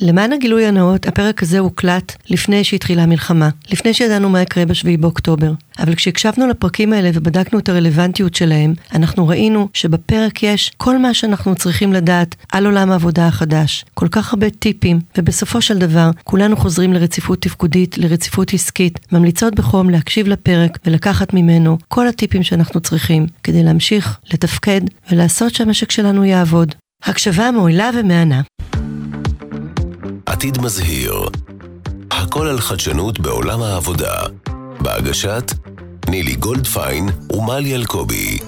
למען הגילוי הנאות, הפרק הזה הוקלט לפני שהתחילה המלחמה, לפני שידענו מה יקרה בשביעי באוקטובר. אבל כשהקשבנו לפרקים האלה ובדקנו את הרלוונטיות שלהם, אנחנו ראינו שבפרק יש כל מה שאנחנו צריכים לדעת על עולם העבודה החדש. כל כך הרבה טיפים, ובסופו של דבר, כולנו חוזרים לרציפות תפקודית, לרציפות עסקית, ממליצות בחום להקשיב לפרק ולקחת ממנו כל הטיפים שאנחנו צריכים כדי להמשיך לתפקד ולעשות שהמשק שלנו יעבוד. הקשבה מועילה ומהנה. עתיד מזהיר. הכל על חדשנות בעולם העבודה. בהגשת נילי גולדפיין ומלי אלקובי.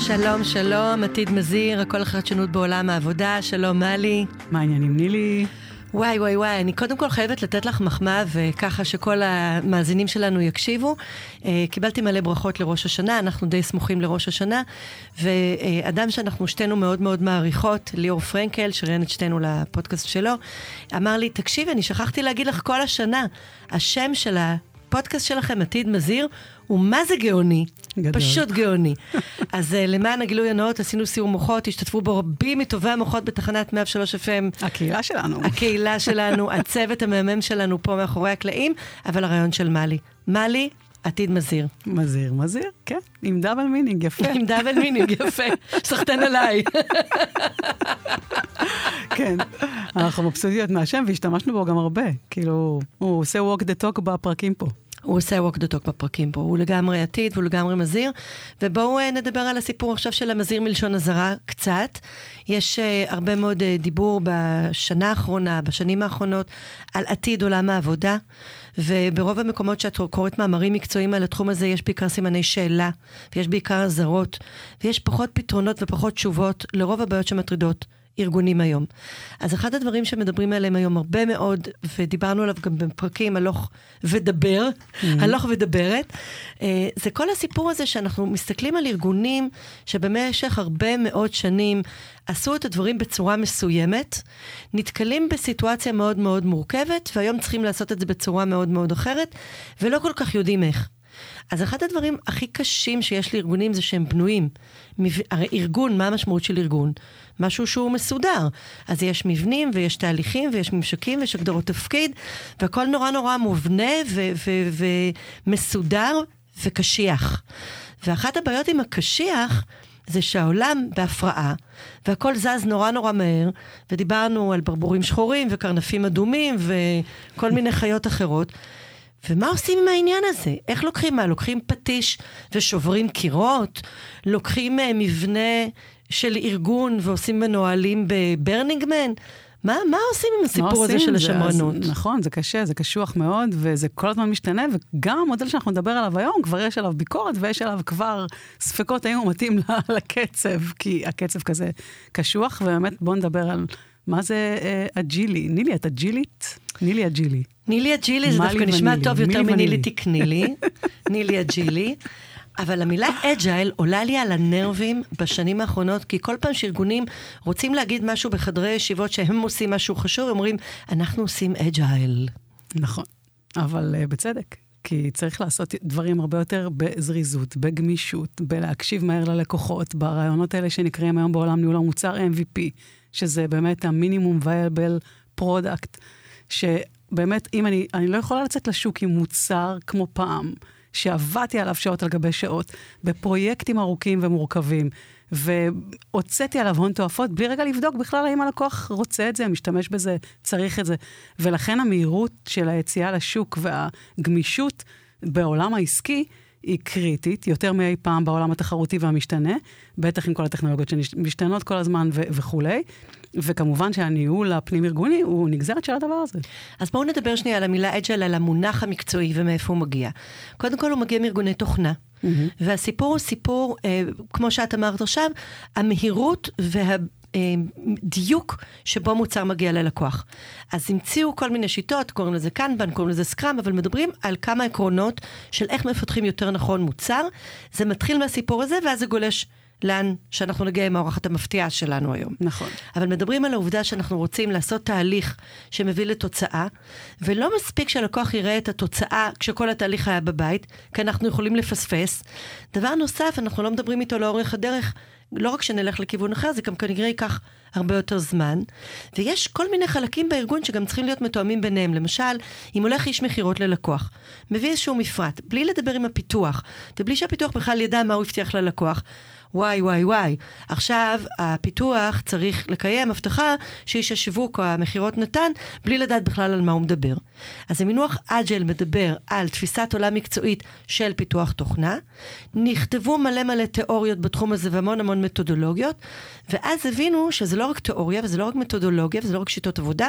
שלום, שלום, עתיד מזהיר, הכל על חדשנות בעולם העבודה, שלום מלי. מה העניינים נילי? וואי וואי וואי, אני קודם כל חייבת לתת לך מחמאה, וככה שכל המאזינים שלנו יקשיבו. אה, קיבלתי מלא ברכות לראש השנה, אנחנו די סמוכים לראש השנה, ואדם שאנחנו שתינו מאוד מאוד מעריכות, ליאור פרנקל, שראיין את שתינו לפודקאסט שלו, אמר לי, תקשיבי, אני שכחתי להגיד לך כל השנה, השם של הפודקאסט שלכם, עתיד מזהיר, הוא מה זה גאוני. גדול. פשוט גאוני. אז uh, למען הגילוי הנאות עשינו סיור מוחות, השתתפו בו רבים מטובי המוחות בתחנת 103 FM. הקהילה שלנו. הקהילה שלנו, הצוות המהמם שלנו פה מאחורי הקלעים, אבל הרעיון של מאלי. מאלי, עתיד מזהיר. מזהיר, מזהיר, כן, עם double meaning, יפה. עם double meaning, יפה. סחתיין עליי. כן, אנחנו מבסוטיות מהשם והשתמשנו בו גם הרבה. כאילו, הוא עושה walk the talk בפרקים פה. הוא עושה walk the talk בפרקים פה, הוא לגמרי עתיד והוא לגמרי מזהיר. ובואו uh, נדבר על הסיפור עכשיו של המזהיר מלשון אזהרה קצת. יש uh, הרבה מאוד uh, דיבור בשנה האחרונה, בשנים האחרונות, על עתיד עולם העבודה. וברוב המקומות שאת קוראת מאמרים מקצועיים על התחום הזה, יש בעיקר סימני שאלה, ויש בעיקר אזהרות, ויש פחות פתרונות ופחות תשובות לרוב הבעיות שמטרידות ארגונים היום. אז אחד הדברים שמדברים עליהם היום הרבה מאוד, ודיברנו עליו גם בפרקים הלוך ודבר, mm-hmm. הלוך ודברת, אה, זה כל הסיפור הזה שאנחנו מסתכלים על ארגונים שבמשך הרבה מאוד שנים עשו את הדברים בצורה מסוימת, נתקלים בסיטואציה מאוד מאוד מורכבת, והיום צריכים לעשות את זה בצורה מאוד מאוד אחרת, ולא כל כך יודעים איך. אז אחד הדברים הכי קשים שיש לארגונים זה שהם בנויים. הרי ארגון, מה המשמעות של ארגון? משהו שהוא מסודר. אז יש מבנים ויש תהליכים ויש ממשקים ויש הגדרות תפקיד, והכל נורא נורא מובנה ומסודר וקשיח. ואחת הבעיות עם הקשיח זה שהעולם בהפרעה, והכל זז נורא נורא מהר, ודיברנו על ברבורים שחורים וקרנפים אדומים וכל מיני חיות אחרות. ומה עושים עם העניין הזה? איך לוקחים מה? לוקחים פטיש ושוברים קירות? לוקחים uh, מבנה של ארגון ועושים מנוהלים בברנינגמן? מה, מה עושים עם הסיפור הזה של השמרנות? זה, נכון, זה קשה, זה קשוח מאוד, וזה כל הזמן משתנה, וגם המודל שאנחנו נדבר עליו היום, כבר יש עליו ביקורת, ויש עליו כבר ספקות האם הוא מתאים לקצב, כי הקצב כזה קשוח, ובאמת בואו נדבר על מה זה אה, אג'ילי. נילי, את אג'ילית? נילי אג'ילי. נילי אג'ילי זה דווקא נשמע טוב יותר מנילי תקני לי. נילי אג'ילי. אבל המילה agile עולה לי על הנרבים בשנים האחרונות, כי כל פעם שארגונים רוצים להגיד משהו בחדרי ישיבות שהם עושים משהו חשוב, הם אומרים, אנחנו עושים agile. נכון, אבל uh, בצדק. כי צריך לעשות דברים הרבה יותר בזריזות, בגמישות, בלהקשיב מהר ללקוחות, ברעיונות האלה שנקראים היום בעולם ניהול המוצר MVP, שזה באמת ה minimum viable product, שבאמת, אם אני, אני לא יכולה לצאת לשוק עם מוצר כמו פעם, שעבדתי עליו שעות על גבי שעות, בפרויקטים ארוכים ומורכבים, והוצאתי עליו הון תועפות, בלי רגע לבדוק בכלל האם הלקוח רוצה את זה, משתמש בזה, צריך את זה. ולכן המהירות של היציאה לשוק והגמישות בעולם העסקי, היא קריטית, יותר מאי פעם בעולם התחרותי והמשתנה, בטח עם כל הטכנולוגיות שמשתנות כל הזמן ו- וכולי. וכמובן שהניהול הפנים-ארגוני הוא נגזרת של הדבר הזה. אז בואו נדבר שנייה על המילה אג'ל, על המונח המקצועי ומאיפה הוא מגיע. קודם כל הוא מגיע מארגוני תוכנה. Mm-hmm. והסיפור הוא סיפור, אה, כמו שאת אמרת עכשיו, המהירות וה... דיוק שבו מוצר מגיע ללקוח. אז המציאו כל מיני שיטות, קוראים לזה קנבן, קוראים לזה סקראם, אבל מדברים על כמה עקרונות של איך מפתחים יותר נכון מוצר. זה מתחיל מהסיפור הזה, ואז זה גולש לאן שאנחנו נגיע עם האורחת המפתיעה שלנו היום. נכון. אבל מדברים על העובדה שאנחנו רוצים לעשות תהליך שמביא לתוצאה, ולא מספיק שהלקוח יראה את התוצאה כשכל התהליך היה בבית, כי אנחנו יכולים לפספס. דבר נוסף, אנחנו לא מדברים איתו לאורך הדרך, לא רק שנלך לכיוון אחר, זה גם כנראה ייקח הרבה יותר זמן. ויש כל מיני חלקים בארגון שגם צריכים להיות מתואמים ביניהם. למשל, אם הולך איש מכירות ללקוח, מביא איזשהו מפרט, בלי לדבר עם הפיתוח, ובלי שהפיתוח בכלל ידע מה הוא הבטיח ללקוח, וואי, וואי, וואי. עכשיו, הפיתוח צריך לקיים הבטחה שאיש השיווק או המכירות נתן, בלי לדעת בכלל על מה הוא מדבר. אז המינוח אג'ל מדבר על תפיסת עולם מקצועית של פיתוח תוכנה. נכתבו מלא מלא תיאוריות בתחום הזה והמון המון מתודולוגיות, ואז הבינו שזה לא רק תיאוריה וזה לא רק מתודולוגיה וזה לא רק שיטות עבודה,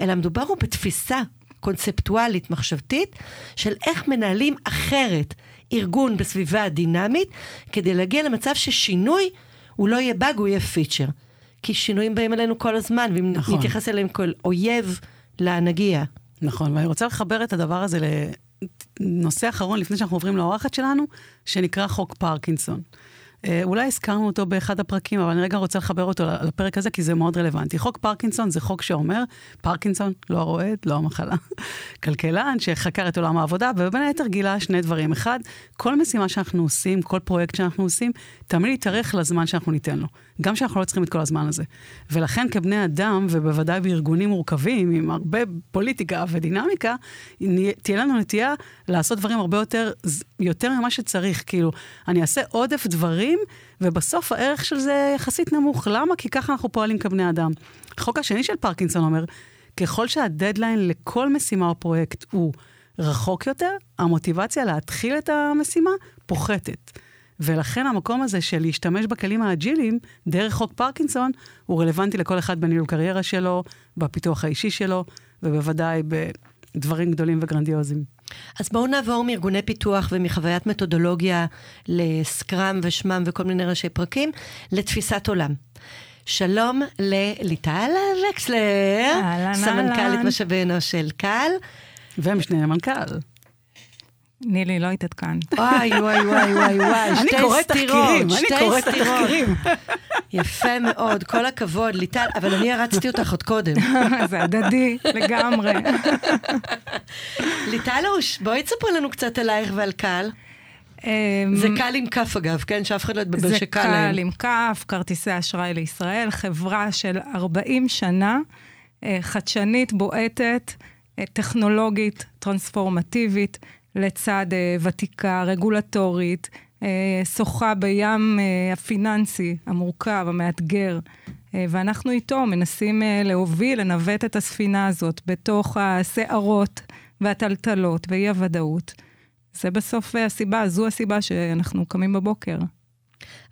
אלא מדובר הוא בתפיסה קונספטואלית, מחשבתית, של איך מנהלים אחרת ארגון בסביבה דינמית, כדי להגיע למצב ששינוי הוא לא יהיה באג, הוא יהיה פיצ'ר. כי שינויים באים אלינו כל הזמן, ואם נכון. נתייחס אליהם כל אויב, לאן נגיע. נכון, ואני רוצה לחבר את הדבר הזה לנושא אחרון, לפני שאנחנו עוברים לאורחת שלנו, שנקרא חוק פרקינסון. אה, אולי הזכרנו אותו באחד הפרקים, אבל אני רגע רוצה לחבר אותו לפרק הזה, כי זה מאוד רלוונטי. חוק פרקינסון זה חוק שאומר, פרקינסון, לא הרועד, לא המחלה, כלכלן שחקר את עולם העבודה, ובין היתר גילה שני דברים. אחד, כל משימה שאנחנו עושים, כל פרויקט שאנחנו עושים, תמיד יתארך לזמן שאנחנו ניתן לו. גם שאנחנו לא צריכים את כל הזמן הזה. ולכן כבני אדם, ובוודאי בארגונים מורכבים, עם הרבה פוליטיקה ודינמיקה, תהיה לנו נטייה לעשות דברים הרבה יותר, יותר ממה שצריך. כאילו, אני אעשה עודף דברים, ובסוף הערך של זה יחסית נמוך. למה? כי ככה אנחנו פועלים כבני אדם. החוק השני של פרקינסון אומר, ככל שהדדליין לכל משימה או פרויקט הוא רחוק יותר, המוטיבציה להתחיל את המשימה פוחתת. ולכן המקום הזה של להשתמש בכלים האג'יליים, דרך חוק פרקינסון, הוא רלוונטי לכל אחד בניהול קריירה שלו, בפיתוח האישי שלו, ובוודאי בדברים גדולים וגרנדיוזיים. אז בואו נעבור מארגוני פיתוח ומחוויית מתודולוגיה ל scrum ושמם וכל מיני ראשי פרקים, לתפיסת עולם. שלום לליטל וקסלר, סמנכ"לית משאבי אנוש של קל. ומשנה למנכ"ל. נילי לא התעדכנת. וואי, וואי, וואי, וואי, וואי, שתי סתירות, שתי סתירות. יפה מאוד, כל הכבוד, ליטל, אבל אני הרצתי אותך עוד קודם. זה הדדי לגמרי. ליטלוש, בואי תספרי לנו קצת עלייך ועל קל. אמ, זה קל עם כף אגב, כן? שאף אחד לא יתבלבל שקל להם. זה קל עם כף, כרטיסי אשראי לישראל, חברה של 40 שנה, אה, חדשנית, בועטת, אה, טכנולוגית, טרנספורמטיבית. לצד uh, ותיקה, רגולטורית, uh, שוחה בים uh, הפיננסי המורכב, המאתגר. uh, ואנחנו איתו מנסים uh, להוביל, לנווט את הספינה הזאת בתוך הסערות והטלטלות ואי-הוודאות. זה בסוף הסיבה, זו הסיבה שאנחנו קמים בבוקר.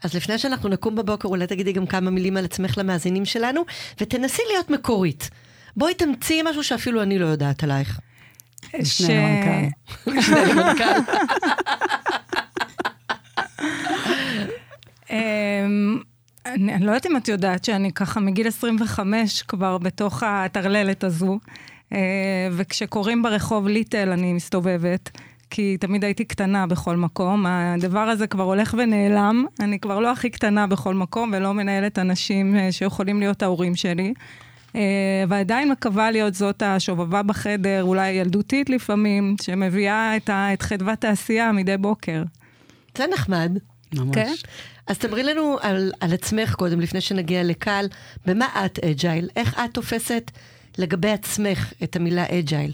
אז לפני שאנחנו נקום בבוקר, אולי תגידי גם כמה מילים על עצמך למאזינים שלנו, ותנסי להיות מקורית. בואי תמציאי משהו שאפילו אני לא יודעת עלייך. משנה למנכ"ל. אמ, אני לא יודעת אם את יודעת שאני ככה מגיל 25 כבר בתוך הטרללת הזו, אה, וכשקוראים ברחוב ליטל אני מסתובבת. כי תמיד הייתי קטנה בכל מקום. הדבר הזה כבר הולך ונעלם. אני כבר לא הכי קטנה בכל מקום ולא מנהלת אנשים אה, שיכולים להיות ההורים שלי. אה, ועדיין מקווה להיות זאת השובבה בחדר, אולי ילדותית לפעמים, שמביאה את, ה, את חדוות העשייה מדי בוקר. זה נחמד. ממש. כן? אז תאמרי לנו על, על עצמך קודם, לפני שנגיע לקהל, במה את agile? איך את תופסת לגבי עצמך את המילה agile?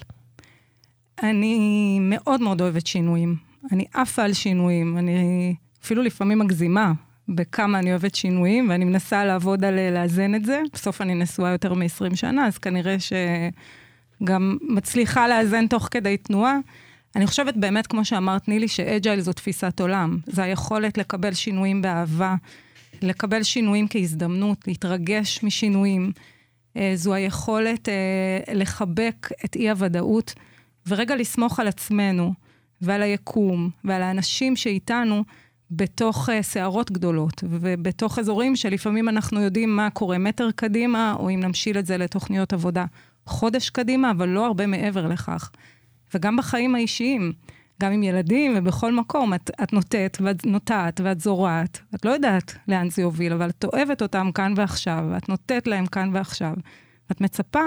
אני מאוד מאוד אוהבת שינויים. אני עפה על שינויים. אני אפילו לפעמים מגזימה בכמה אני אוהבת שינויים, ואני מנסה לעבוד על אה, לאזן את זה. בסוף אני נשואה יותר מ-20 שנה, אז כנראה שגם מצליחה לאזן תוך כדי תנועה. אני חושבת באמת, כמו שאמרת, נילי, שאג'ייל זו תפיסת עולם. זו היכולת לקבל שינויים באהבה, לקבל שינויים כהזדמנות, להתרגש משינויים. אה, זו היכולת אה, לחבק את אי-הוודאות, ורגע לסמוך על עצמנו ועל היקום ועל האנשים שאיתנו, בתוך uh, סערות גדולות, ובתוך אזורים שלפעמים אנחנו יודעים מה קורה מטר קדימה, או אם נמשיל את זה לתוכניות עבודה חודש קדימה, אבל לא הרבה מעבר לכך. וגם בחיים האישיים, גם עם ילדים ובכל מקום. את, את נוטעת ואת נוטעת ואת זורעת. את לא יודעת לאן זה יוביל, אבל את אוהבת אותם כאן ועכשיו, ואת נוטעת להם כאן ועכשיו. ואת מצפה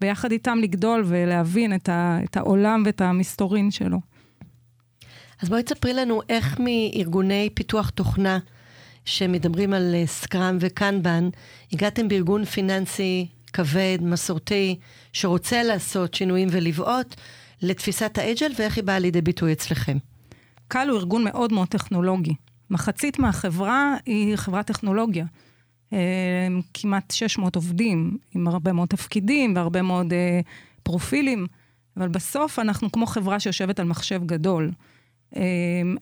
ביחד איתם לגדול ולהבין את, ה, את העולם ואת המסתורין שלו. אז בואי תספרי לנו איך מארגוני פיתוח תוכנה, שמדברים על סקראם וקנבן, הגעתם בארגון פיננסי כבד, מסורתי, שרוצה לעשות שינויים ולבעוט, לתפיסת האג'ל ואיך היא באה לידי ביטוי אצלכם. קל הוא ארגון מאוד מאוד טכנולוגי. מחצית מהחברה היא חברת טכנולוגיה. אה, כמעט 600 עובדים, עם הרבה מאוד תפקידים והרבה מאוד אה, פרופילים, אבל בסוף אנחנו כמו חברה שיושבת על מחשב גדול. אה,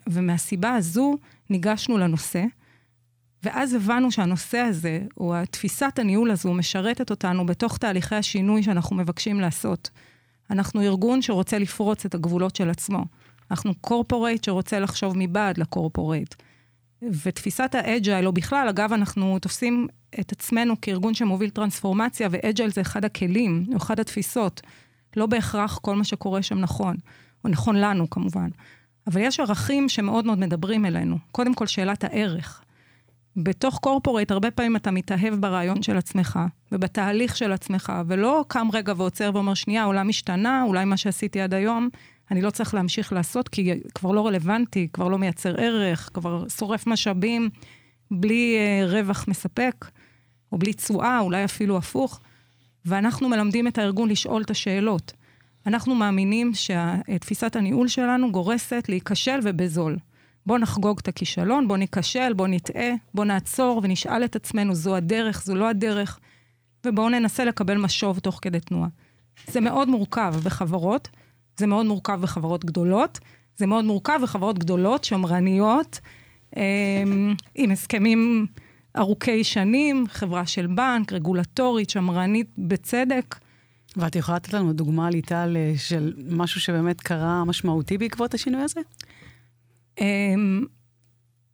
ומהסיבה הזו ניגשנו לנושא, ואז הבנו שהנושא הזה, או תפיסת הניהול הזו, משרתת אותנו בתוך תהליכי השינוי שאנחנו מבקשים לעשות. אנחנו ארגון שרוצה לפרוץ את הגבולות של עצמו. אנחנו קורפורייט שרוצה לחשוב מבעד לקורפורייט. ותפיסת ה agile, או בכלל, אגב, אנחנו תופסים את עצמנו כארגון שמוביל טרנספורמציה, ו agile זה אחד הכלים, או אחד התפיסות. לא בהכרח כל מה שקורה שם נכון, או נכון לנו כמובן. אבל יש ערכים שמאוד מאוד מדברים אלינו. קודם כל, שאלת הערך. בתוך corporate, הרבה פעמים אתה מתאהב ברעיון של עצמך, ובתהליך של עצמך, ולא קם רגע ועוצר ואומר, שנייה, העולם השתנה, אולי מה שעשיתי עד היום, אני לא צריך להמשיך לעשות, כי כבר לא רלוונטי, כבר לא מייצר ערך, כבר שורף משאבים בלי uh, רווח מספק, או בלי תשואה, אולי אפילו הפוך. ואנחנו מלמדים את הארגון לשאול את השאלות. אנחנו מאמינים שתפיסת הניהול שלנו גורסת להיכשל ובזול. בואו נחגוג את הכישלון, בואו ניכשל, בואו נטעה, בואו נעצור ונשאל את עצמנו, זו הדרך, זו לא הדרך, ובואו ננסה לקבל משוב תוך כדי תנועה. זה מאוד מורכב בחברות, זה מאוד מורכב בחברות גדולות, זה מאוד מורכב בחברות גדולות, שמרניות, אמ, עם הסכמים ארוכי שנים, חברה של בנק, רגולטורית, שמרנית בצדק. ואת יכולה לתת לנו דוגמה, ליטל, של משהו שבאמת קרה משמעותי בעקבות השינוי הזה? אמ,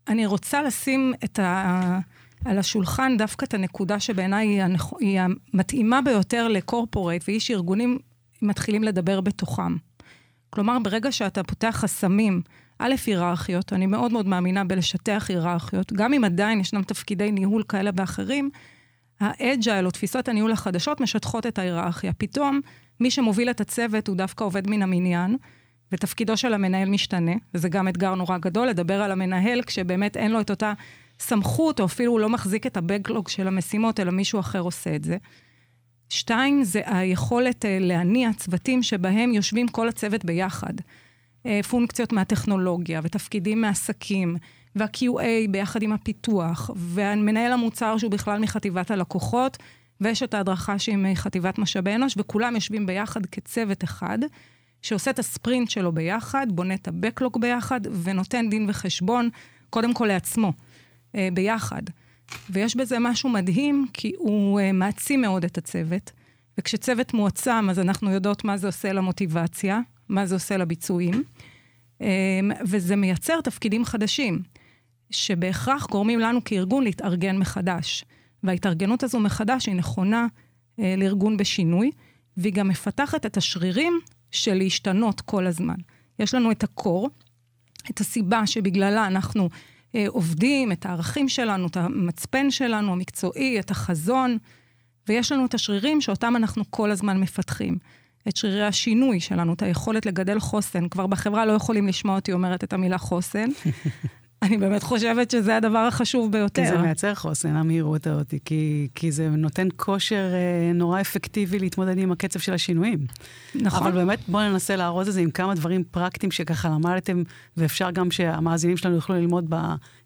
אני רוצה לשים את ה... על השולחן דווקא את הנקודה שבעיניי היא, הנכ... היא המתאימה ביותר לקורפורייט, והיא שארגונים מתחילים לדבר בתוכם. כלומר, ברגע שאתה פותח חסמים, א', היררכיות, אני מאוד מאוד מאמינה בלשטח היררכיות, גם אם עדיין ישנם תפקידי ניהול כאלה ואחרים, האג'ייל או תפיסות הניהול החדשות משטחות את ההיררכיה. פתאום, מי שמוביל את הצוות הוא דווקא עובד מן המניין, ותפקידו של המנהל משתנה, וזה גם אתגר נורא גדול, לדבר על המנהל כשבאמת אין לו את אותה סמכות, או אפילו הוא לא מחזיק את הבקלוג של המשימות, אלא מישהו אחר עושה את זה. שתיים, זה היכולת אה, להניע צוותים שבהם יושבים כל הצוות ביחד. אה, פונקציות מהטכנולוגיה ותפקידים מעסקים, וה-QA ביחד עם הפיתוח, והמנהל המוצר שהוא בכלל מחטיבת הלקוחות, ויש את ההדרכה שהיא מחטיבת משאבי אנוש, וכולם יושבים ביחד כצוות אחד. שעושה את הספרינט שלו ביחד, בונה את הבקלוג ביחד, ונותן דין וחשבון, קודם כל לעצמו, אה, ביחד. ויש בזה משהו מדהים, כי הוא אה, מעצים מאוד את הצוות, וכשצוות מועצם, אז אנחנו יודעות מה זה עושה למוטיבציה, מה זה עושה לביצועים, אה, וזה מייצר תפקידים חדשים, שבהכרח גורמים לנו כארגון להתארגן מחדש. וההתארגנות הזו מחדש היא נכונה אה, לארגון בשינוי, והיא גם מפתחת את השרירים של להשתנות כל הזמן. יש לנו את הקור, את הסיבה שבגללה אנחנו אה, עובדים, את הערכים שלנו, את המצפן שלנו, המקצועי, את החזון, ויש לנו את השרירים שאותם אנחנו כל הזמן מפתחים. את שרירי השינוי שלנו, את היכולת לגדל חוסן. כבר בחברה לא יכולים לשמוע אותי אומרת את המילה חוסן, אני באמת חושבת שזה הדבר החשוב ביותר. כי זה מייצר חוסן, המהירות הזאת, כי, כי זה נותן כושר אה, נורא אפקטיבי להתמודד עם הקצב של השינויים. נכון. אבל באמת, בואו ננסה לארוז את זה עם כמה דברים פרקטיים שככה למדתם, ואפשר גם שהמאזינים שלנו יוכלו ללמוד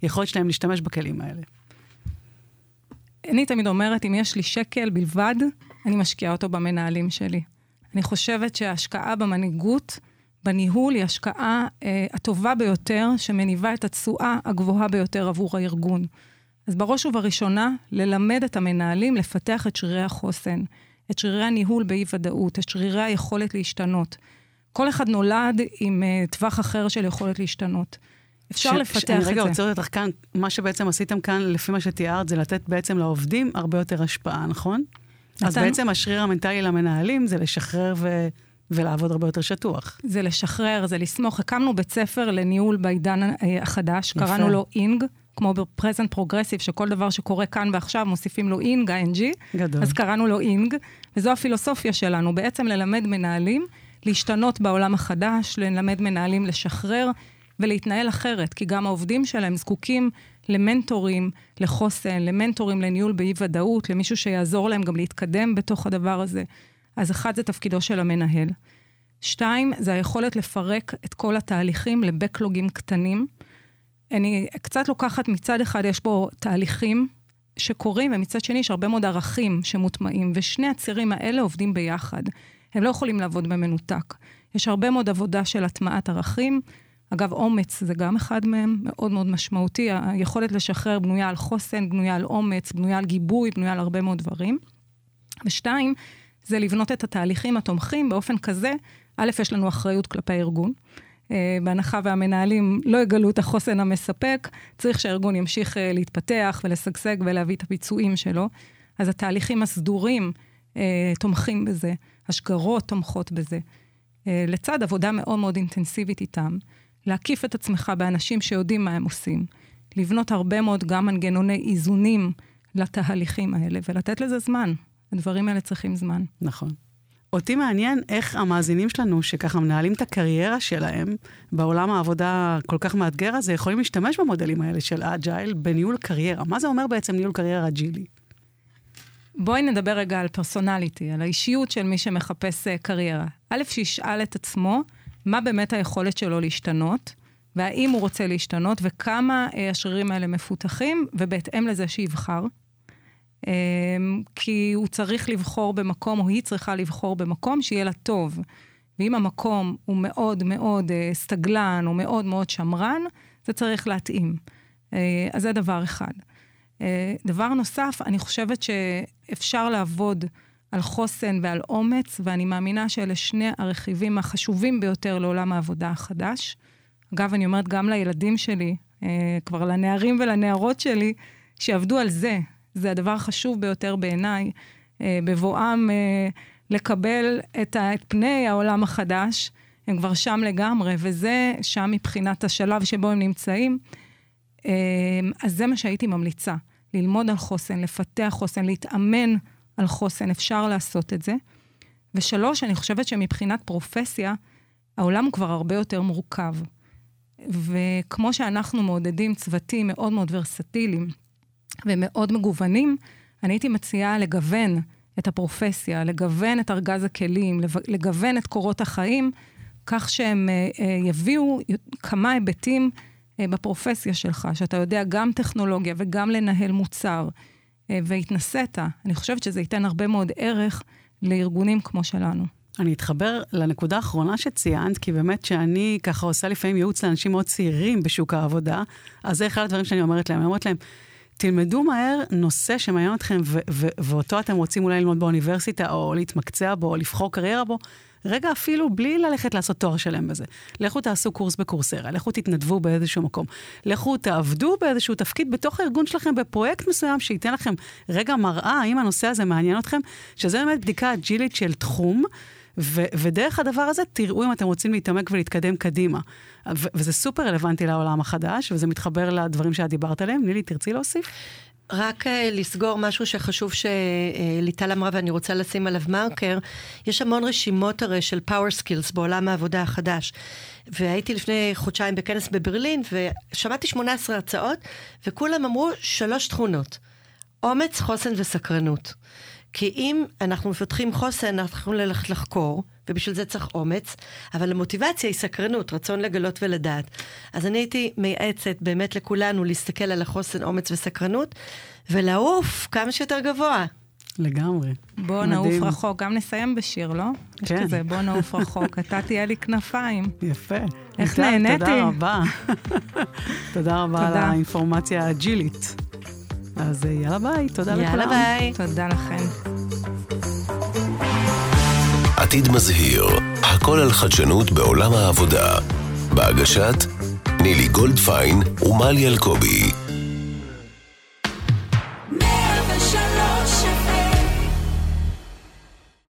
ביכולת שלהם להשתמש בכלים האלה. אני תמיד אומרת, אם יש לי שקל בלבד, אני משקיעה אותו במנהלים שלי. אני חושבת שההשקעה במנהיגות, בניהול היא השקעה אה, הטובה ביותר, שמניבה את התשואה הגבוהה ביותר עבור הארגון. אז בראש ובראשונה, ללמד את המנהלים לפתח את שרירי החוסן, את שרירי הניהול באי-ודאות, את שרירי היכולת להשתנות. כל אחד נולד עם uh, טווח אחר של יכולת להשתנות. אפשר ש, לפתח ש, את זה. אני רגע עוצרת אותך כאן, מה שבעצם עשיתם כאן, לפי מה שתיארת, זה לתת בעצם לעובדים הרבה יותר השפעה, נכון? נתן... אז בעצם השריר המנטלי למנהלים זה לשחרר ו... ולעבוד הרבה יותר שטוח. זה לשחרר, זה לסמוך. הקמנו בית ספר לניהול בעידן החדש, יפה. קראנו לו ING. כמו ב present progressive, שכל דבר שקורה כאן ועכשיו מוסיפים לו ING, ה-NG. גדול. אז קראנו לו אינג, וזו הפילוסופיה שלנו, בעצם ללמד מנהלים להשתנות בעולם החדש, ללמד מנהלים לשחרר ולהתנהל אחרת, כי גם העובדים שלהם זקוקים למנטורים, לחוסן, למנטורים לניהול באי-ודאות, למישהו שיעזור להם גם להתקדם בתוך הדבר הזה. אז אחד, זה תפקידו של המנהל. שתיים, זה היכולת לפרק את כל התהליכים לבקלוגים קטנים. אני קצת לוקחת, מצד אחד יש פה תהליכים שקורים, ומצד שני יש הרבה מאוד ערכים שמוטמעים, ושני הצירים האלה עובדים ביחד. הם לא יכולים לעבוד במנותק. יש הרבה מאוד עבודה של הטמעת ערכים. אגב, אומץ זה גם אחד מהם, מאוד מאוד משמעותי. היכולת לשחרר בנויה על חוסן, בנויה על אומץ, בנויה על גיבוי, בנויה על הרבה מאוד דברים. ושתיים, זה לבנות את התהליכים התומכים באופן כזה, א', יש לנו אחריות כלפי הארגון. אה, בהנחה והמנהלים לא יגלו את החוסן המספק, צריך שהארגון ימשיך אה, להתפתח ולשגשג ולהביא את הביצועים שלו. אז התהליכים הסדורים אה, תומכים בזה, השגרות תומכות בזה. אה, לצד עבודה מאוד מאוד אינטנסיבית איתם, להקיף את עצמך באנשים שיודעים מה הם עושים, לבנות הרבה מאוד גם מנגנוני איזונים לתהליכים האלה, ולתת לזה זמן. הדברים האלה צריכים זמן. נכון. אותי מעניין איך המאזינים שלנו, שככה מנהלים את הקריירה שלהם בעולם העבודה הכל כך מאתגר הזה, יכולים להשתמש במודלים האלה של agile בניהול קריירה. מה זה אומר בעצם ניהול קריירה אג'ילי? בואי נדבר רגע על personality, על האישיות של מי שמחפש uh, קריירה. א', שישאל את עצמו מה באמת היכולת שלו להשתנות, והאם הוא רוצה להשתנות, וכמה uh, השרירים האלה מפותחים, ובהתאם לזה שיבחר. Um, כי הוא צריך לבחור במקום, או היא צריכה לבחור במקום שיהיה לה טוב. ואם המקום הוא מאוד מאוד uh, סטגלן, או מאוד מאוד שמרן, זה צריך להתאים. Uh, אז זה דבר אחד. אה, דבר נוסף, אני חושבת שאפשר לעבוד על חוסן ועל אומץ, ואני מאמינה שאלה שני הרכיבים החשובים ביותר לעולם העבודה החדש. אגב, אני אומרת גם לילדים שלי, אה, כבר לנערים ולנערות שלי, שיעבדו על זה. זה הדבר החשוב ביותר בעיניי, אה, בבואם לקבל את, פני העולם החדש. הם כבר שם לגמרי, וזה שם מבחינת השלב שבו הם נמצאים. אמ, אז זה מה שהייתי ממליצה, ללמוד על חוסן, לפתח חוסן, להתאמן על חוסן, אפשר לעשות את זה. ושלוש, אני חושבת שמבחינת פרופסיה, העולם הוא כבר הרבה יותר מורכב. וכמו שאנחנו מעודדים צוותים מאוד מאוד ורסטיליים ומאוד מגוונים, אני הייתי מציעה לגוון את הפרופסיה, לגוון את ארגז הכלים, לגוון את קורות החיים, כך שהם אה, אה, יביאו כמה היבטים אה, בפרופסיה שלך, שאתה יודע גם טכנולוגיה וגם לנהל מוצר, והתנסית, אני חושבת שזה ייתן הרבה מאוד ערך לארגונים כמו שלנו. אני אתחבר לנקודה האחרונה שציינת, כי באמת שאני ככה עושה לפעמים ייעוץ לאנשים מאוד צעירים בשוק העבודה, אז זה אחד הדברים שאני אומרת להם. אני אומרת להם, תלמדו מהר נושא שמעניין אתכם ו- ו- ואותו אתם רוצים אולי ללמוד באוניברסיטה, או להתמקצע בו, או לבחור קריירה בו, רגע אפילו בלי ללכת לעשות תואר שלם בזה. לכו תעשו קורס בקורסרה, לכו תתנדבו באיזשהו מקום. לכו תעבדו באיזשהו תפקיד בתוך הארגון שלכם בפרויקט מסוים שייתן לכם רגע מראה האם הנושא הזה מעניין אתכם, שזה באמת בדיקה אג'ילית של תחום. ו- ודרך הדבר הזה תראו אם אתם רוצים להתעמק ולהתקדם קדימה. ו- וזה סופר רלוונטי לעולם החדש, וזה מתחבר לדברים שאת דיברת עליהם. נילי, תרצי להוסיף? רק uh, לסגור משהו שחשוב שליטל אמרה ואני רוצה לשים עליו מרקר, יש המון רשימות הרי של power skills בעולם העבודה החדש. והייתי לפני חודשיים בכנס בברלין ושמעתי 18 הרצאות וכולם אמרו שלוש תכונות, אומץ, חוסן וסקרנות. כי אם אנחנו מפתחים חוסן, אנחנו יכולים ללכת לחקור, ובשביל זה צריך אומץ, אבל המוטיבציה היא סקרנות, רצון לגלות ולדעת. אז אני הייתי מייעצת באמת לכולנו להסתכל על החוסן, אומץ וסקרנות, ולעוף כמה שיותר גבוה. לגמרי. בוא נעוף רחוק, גם נסיים בשיר, לא? כן. יש כזה, בוא נעוף רחוק, אתה תהיה לי כנפיים. יפה. איך נהניתי. תודה רבה. תודה רבה על האינפורמציה האג'ילית. אז יאללה ביי, תודה לכולם. יאללה ביי. תודה לכם. עתיד מזהיר, הכל על חדשנות בעולם העבודה. בהגשת נילי גולדפיין ומלי אלקובי.